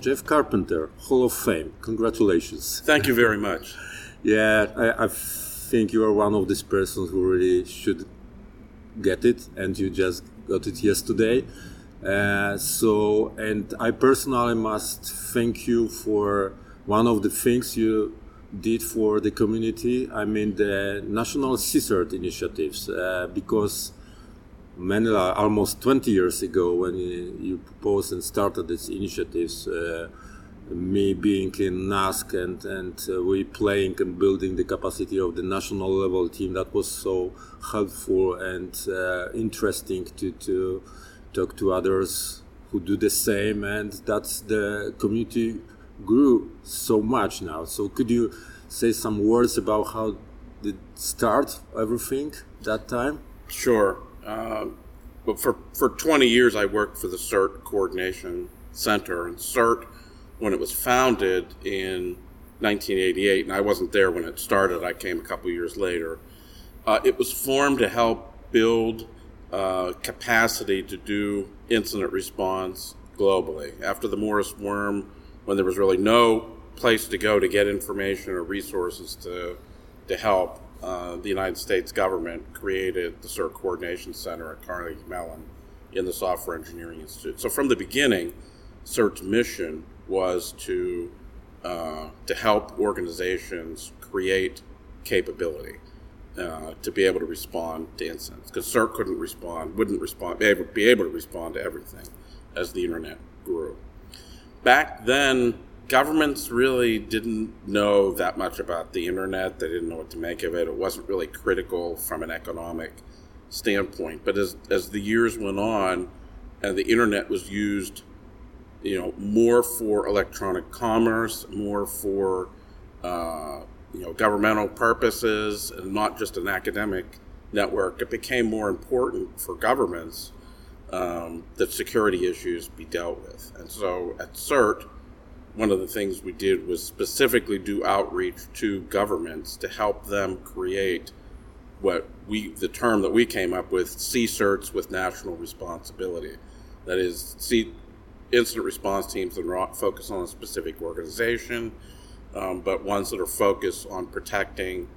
Jeff Carpenter, Hall of Fame. Congratulations. Thank you very much. Yeah, I, I think you are one of these persons who really should get it, and you just got it yesterday. Uh, so, and I personally must thank you for one of the things you did for the community. I mean, the National CSIRT initiatives, uh, because many, almost 20 years ago, when you, you proposed and started these initiatives, uh, me being in NASK and, and uh, we playing and building the capacity of the national level team, that was so helpful and uh, interesting to, to talk to others who do the same. And that's the community grew so much now. So could you say some words about how did start everything that time? Sure. Uh, but for, for 20 years, I worked for the CERT Coordination Center. And CERT, when it was founded in 1988, and I wasn't there when it started, I came a couple years later, uh, it was formed to help build uh, capacity to do incident response globally. After the Morris worm, when there was really no place to go to get information or resources to, to help, uh, the United States government created the CERT Coordination Center at Carnegie Mellon in the Software Engineering Institute. So from the beginning, CERT's mission was to uh, to help organizations create capability uh, to be able to respond to incidents because CERT couldn't respond, wouldn't respond, be able, be able to respond to everything as the internet grew. Back then, governments really didn't know that much about the internet. They didn't know what to make of it. It wasn't really critical from an economic standpoint. But as, as the years went on and the internet was used, you know, more for electronic commerce, more for, uh, you know, governmental purposes and not just an academic network, it became more important for governments um, that security issues be dealt with. And so at CERT, one of the things we did was specifically do outreach to governments to help them create what we the term that we came up with CSIRTs with national responsibility. That is, see incident response teams that are focused on a specific organization, um, but ones that are focused on protecting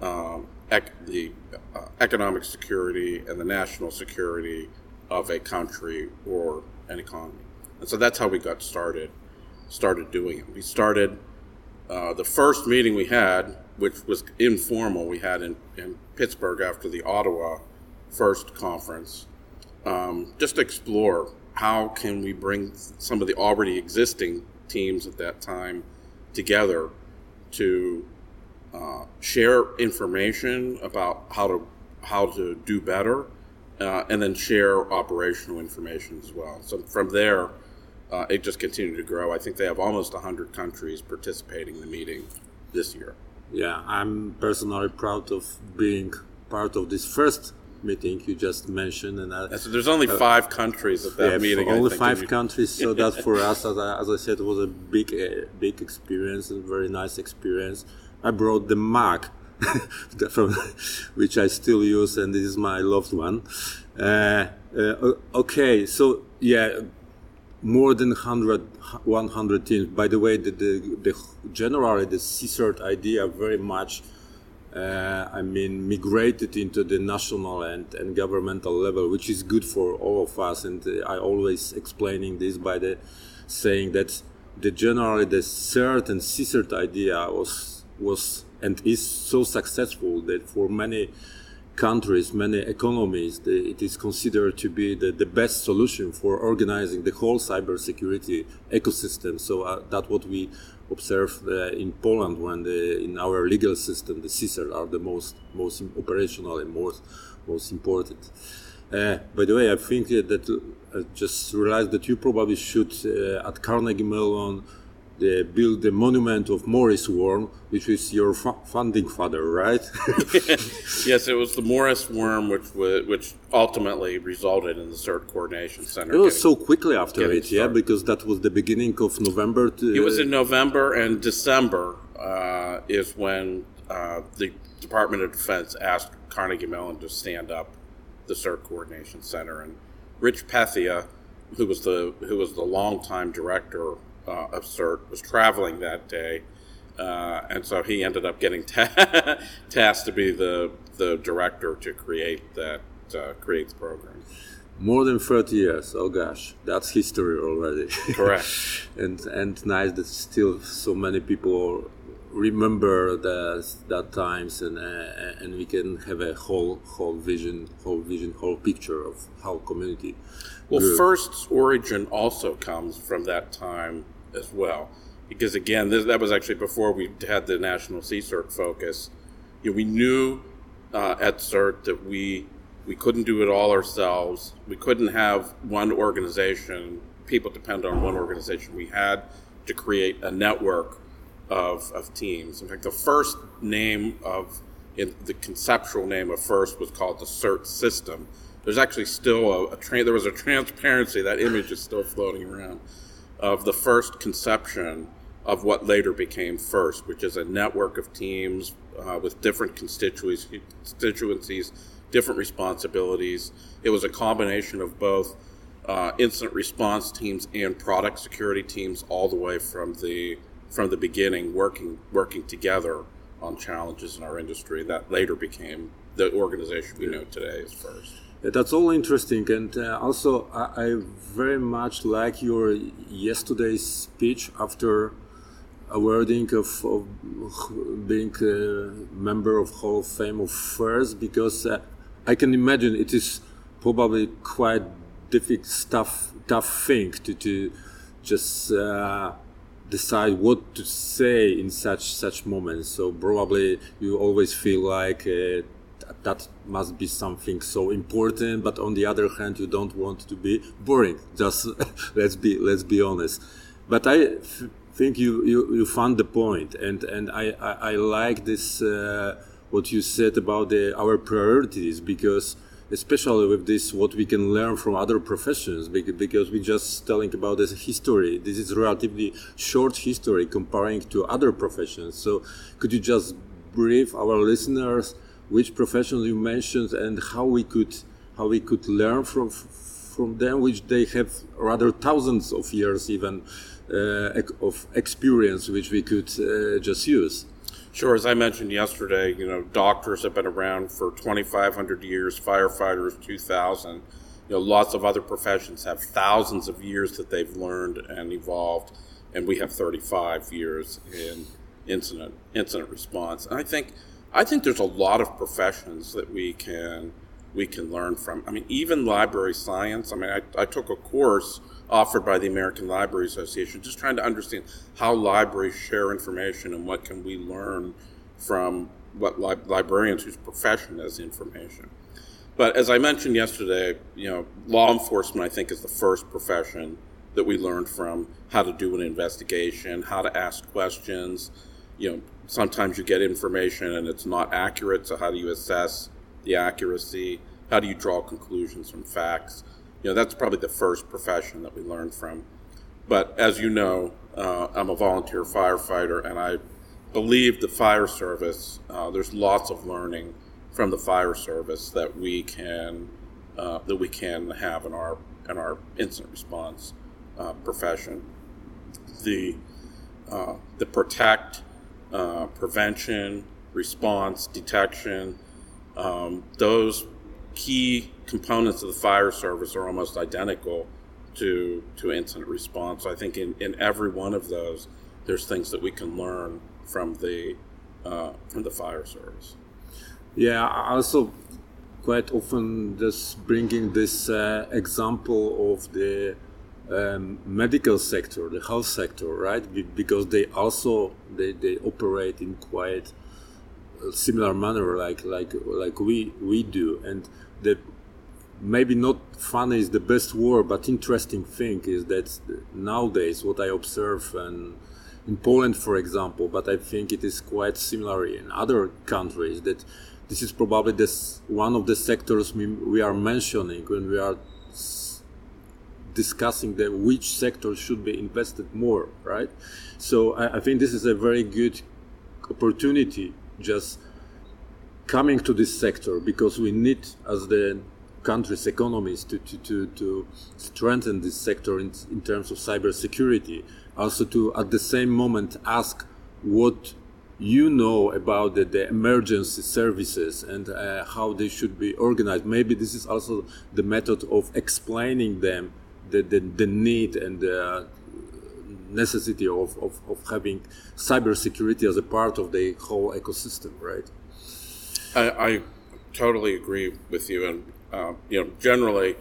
um, ec- the uh, economic security and the national security of a country or an economy. And so that's how we got started started doing it. We started uh, the first meeting we had, which was informal, we had in, in Pittsburgh after the Ottawa first conference, um, just to explore how can we bring some of the already existing teams at that time together to uh, share information about how to how to do better, uh, and then share operational information as well. So from there, uh, it just continued to grow. I think they have almost 100 countries participating in the meeting this year. Yeah, I'm personally proud of being part of this first meeting you just mentioned. And I, so there's only uh, five countries at that yeah, meeting. Only five countries. So that for us, as I, as I said, was a big, uh, big experience, a very nice experience. I brought the Mac, from which I still use, and this is my loved one. Uh, uh okay, so yeah more than 100, 100 teams. By the way, the, the, the generally the CSIRT idea very much, uh, I mean, migrated into the national and, and governmental level, which is good for all of us. And uh, I always explaining this by the saying that the generally the CERT and CSIRT idea was was and is so successful that for many countries, many economies, the, it is considered to be the, the best solution for organizing the whole cybersecurity ecosystem. So uh, that's what we observe uh, in Poland when the, in our legal system the CSIRT are the most most operational and most most important. Uh, by the way, I think that I just realized that you probably should uh, at Carnegie Mellon they built the monument of Morris Worm, which is your fu- founding father, right? yes, it was the Morris Worm, which was, which ultimately resulted in the CERT Coordination Center. It was getting- so quickly after it, yeah, because that was the beginning of November. To, It was in November and December uh, is when uh, the Department of Defense asked Carnegie Mellon to stand up the CERT Coordination Center, and Rich Pethia, who was the who was the longtime director uh, CERT, was traveling that day, uh, and so he ended up getting ta- tasked to be the the director to create that uh, create the program. more than 30 years. Oh gosh, that's history already. Correct. and and nice that still so many people remember the, that times and uh, and we can have a whole whole vision whole vision whole picture of how community Well. First's origin also comes from that time as well, because again, this, that was actually before we had the National CSIRT focus. You know, we knew uh, at CERT that we we couldn't do it all ourselves. We couldn't have one organization. People depend on one organization. We had to create a network of, of teams. In fact, the first name of in the conceptual name of first was called the CERT system. There's actually still a, a tra- there was a transparency that image is still floating around of the first conception of what later became first, which is a network of teams uh, with different constituencies, different responsibilities. It was a combination of both uh, incident response teams and product security teams, all the way from the from the beginning, working working together on challenges in our industry. That later became the organization we know today as first. That's all interesting, and uh, also I, I very much like your yesterday's speech after awarding of, of being a member of Hall of Fame of First, because uh, I can imagine it is probably quite difficult stuff, tough thing to, to just uh, decide what to say in such such moments. So probably you always feel like. That must be something so important but on the other hand you don't want to be boring. Just let's be let's be honest. But i think you, you you found the point and and i i, I like this uh, what you said about the our priorities because especially with this what we can learn from other professions bec- because we're just telling about this history. This is relatively short history comparing to other professions. So could you just brief our listeners which professions you mentioned and how we could how we could learn from from them which they have rather thousands of years even uh, of experience which we could uh, just use Sure. As I mentioned yesterday, you know, doctors have been around for 2,500 years, firefighters 2,000. You know, lots of other professions have thousands of years that they've learned and evolved, and we have 35 years in incident incident response. And I think I think there's a lot of professions that we can we can learn from. I mean, even library science. I mean, I, I took a course offered by the American Library Association, just trying to understand how libraries share information and what can we learn from what li- librarians whose profession is information. But as I mentioned yesterday, you know, law enforcement I think is the first profession that we learned from how to do an investigation, how to ask questions. You know, sometimes you get information and it's not accurate, so how do you assess the accuracy? How do you draw conclusions from facts? You know, that's probably the first profession that we learned from. But as you know, uh, I'm a volunteer firefighter, and I believe the fire service. Uh, there's lots of learning from the fire service that we can uh, that we can have in our in our incident response uh, profession. The uh, the protect, uh, prevention, response, detection, um, those key components of the fire service are almost identical to to incident response. I think in, in every one of those, there's things that we can learn from the uh, from the fire service. Yeah, also quite often just bringing this uh, example of the um, medical sector, the health sector, right? Be- because they also they, they operate in quite similar manner, like like like we we do, and the maybe not funny is the best word, but interesting thing is that nowadays what I observe and in Poland, for example, but I think it is quite similar in other countries. That this is probably this one of the sectors we, we are mentioning when we are discussing the which sector should be invested more, right? So I, I think this is a very good opportunity just coming to this sector because we need as the country's economies to, to, to, to strengthen this sector in, in terms of cybersecurity. Also to at the same moment ask what you know about the, the emergency services and uh, how they should be organized. Maybe this is also the method of explaining them the, the, the need and the necessity of, of, of having cybersecurity as a part of the whole ecosystem, right? I, I totally agree with you. And, uh, you know, generally,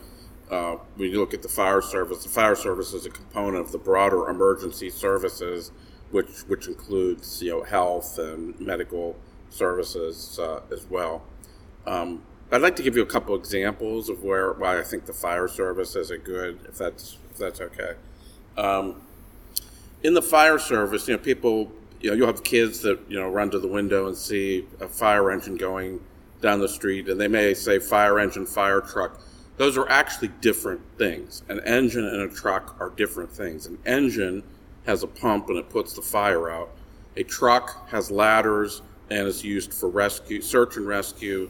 uh, when you look at the fire service, the fire service is a component of the broader emergency services, which, which includes, you know, health and medical services uh, as well. Um, I'd like to give you a couple examples of where why I think the fire service is a good, if that's if that's okay. Um, in the fire service, you know, people, you know, you'll have kids that you know run to the window and see a fire engine going down the street, and they may say fire engine, fire truck. Those are actually different things. An engine and a truck are different things. An engine has a pump and it puts the fire out. A truck has ladders and is used for rescue, search and rescue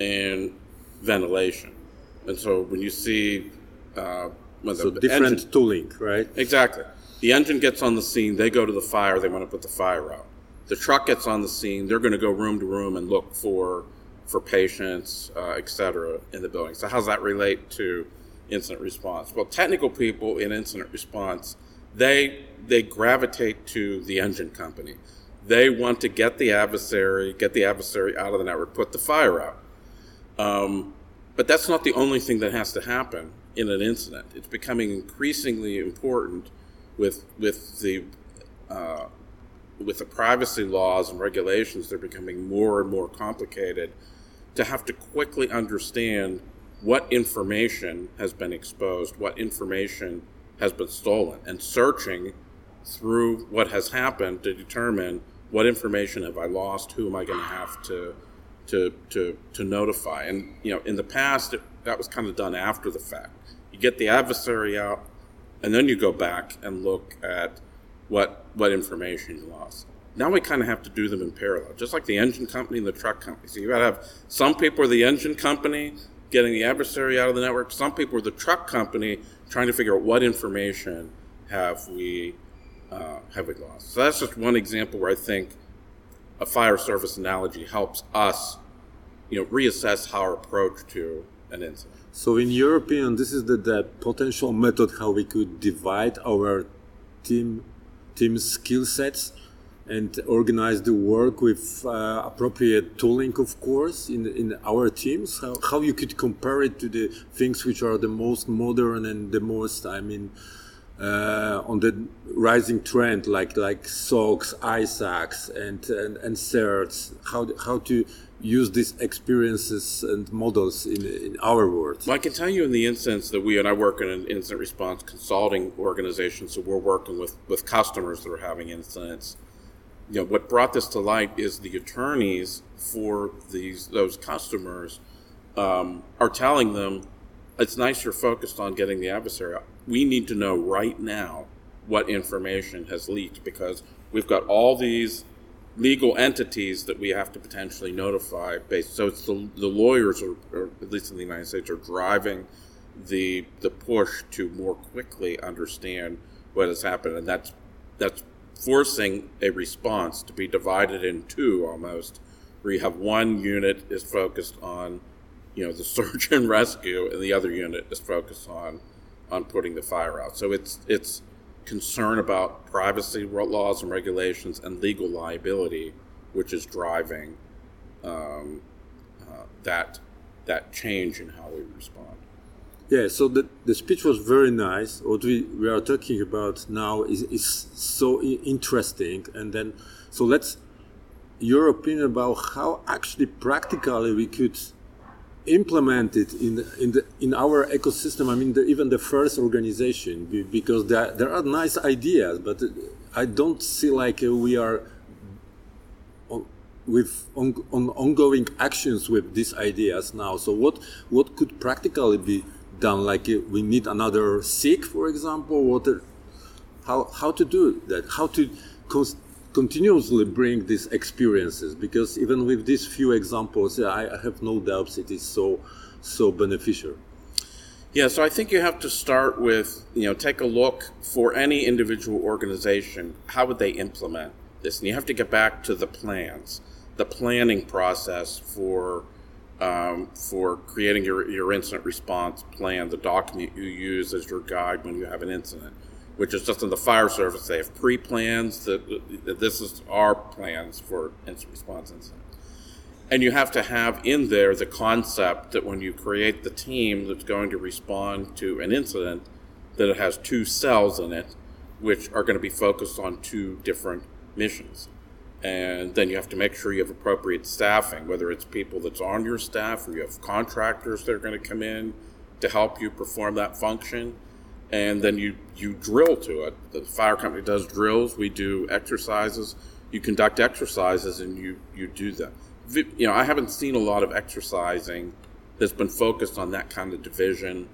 and ventilation. And so when you see uh, when so the different engine, tooling, right? Exactly. The engine gets on the scene. They go to the fire. They want to put the fire out. The truck gets on the scene. They're going to go room to room and look for for patients, uh, et cetera, in the building. So how does that relate to incident response? Well, technical people in incident response, they they gravitate to the engine company. They want to get the adversary, get the adversary out of the network, put the fire out. Um, but that's not the only thing that has to happen in an incident. It's becoming increasingly important with with the uh, with the privacy laws and regulations. They're becoming more and more complicated to have to quickly understand what information has been exposed, what information has been stolen, and searching through what has happened to determine what information have I lost, who am I going to have to to, to, to notify. And, you know, in the past, it, that was kind of done after the fact. You get the adversary out, and then you go back and look at what, what information you lost. Now we kind of have to do them in parallel, just like the engine company and the truck company. So you got to have some people are the engine company getting the adversary out of the network. Some people are the truck company trying to figure out what information have we uh, have we lost. So that's just one example where I think a fire service analogy helps us, you know, reassess our approach to an incident. So, in European, this is the, the potential method how we could divide our team team skill sets and organize the work with uh, appropriate tooling, of course, in in our teams. How, how you could compare it to the things which are the most modern and the most, I mean, uh, on the rising trend, like like SOCs, ISACs, and and, and CERTs, how how to use these experiences and models in, in our world. Well, I can tell you in the instance that we and I work in an incident response consulting organization, so we're working with with customers that are having incidents. You know, what brought this to light is the attorneys for these those customers um, are telling them it's nice you're focused on getting the adversary. We need to know right now what information has leaked because we've got all these legal entities that we have to potentially notify based so it's the, the lawyers are, or at least in the united states are driving the the push to more quickly understand what has happened and that's that's forcing a response to be divided in two almost where you have one unit is focused on you know the search and rescue, and the other unit is focused on on putting the fire out. So it's it's concern about privacy laws and regulations and legal liability, which is driving um, uh, that that change in how we respond. Yeah, so the, the speech was very nice. What we, we are talking about now is, is so interesting. And then, so let's, your opinion about how actually practically we could implement it in in the in our ecosystem. I mean, the, even the first organization, because there there are nice ideas, but I don't see like we are with on, on ongoing actions with these ideas now. So what what could practically be done? Like we need another SIG, for example. What how how to do that? How to continuously bring these experiences? Because even with these few examples, I, have no doubts it is so so beneficial. Yeah, so I think you have to start with, you know, take a look for any individual organization, how would they implement this? And you have to get back to the plans, the planning process for um, for creating your, your incident response plan, the document you use as your guide when you have an incident, which is just in the fire service. They have pre plans that, this is our plans for incident response incident. And you have to have in there the concept that when you create the team that's going to respond to an incident, that it has two cells in it, which are going to be focused on two different missions. And then you have to make sure you have appropriate staffing, whether it's people that's on your staff or you have contractors that are going to come in to help you perform that function. And then you, you drill to it. The fire company does drills, we do exercises. You conduct exercises and you, you do them you know, I haven't seen a lot of exercising that's been focused on that kind of division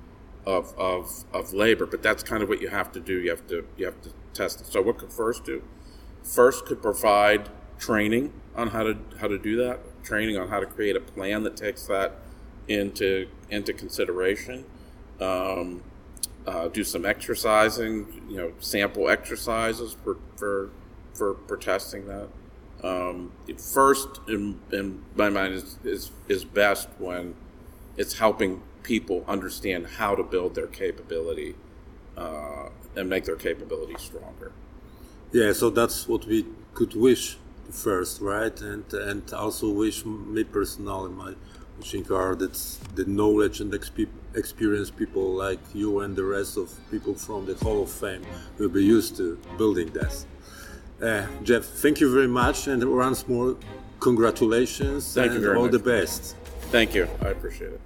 of, of, of labor, but that's kind of what you have to do. You have to you have to test it. So what could FIRST do? FIRST could provide training on how to how to do that, training on how to create a plan that takes that into into consideration. Um, uh, do some exercising, you know, sample exercises for for for, for testing that. Um, first, in, in, my mind, is, is, is best when it's helping people understand how to build their capability uh, and make their capability stronger. Yeah, so that's what we could wish first, right? And and also wish me personally, my wishing are that the knowledge and exp- experience people like you and the rest of people from the Hall of Fame will be used to building this. Uh, Jeff, thank you very much, and once more, congratulations thank and all much. the best. Thank you. I appreciate it.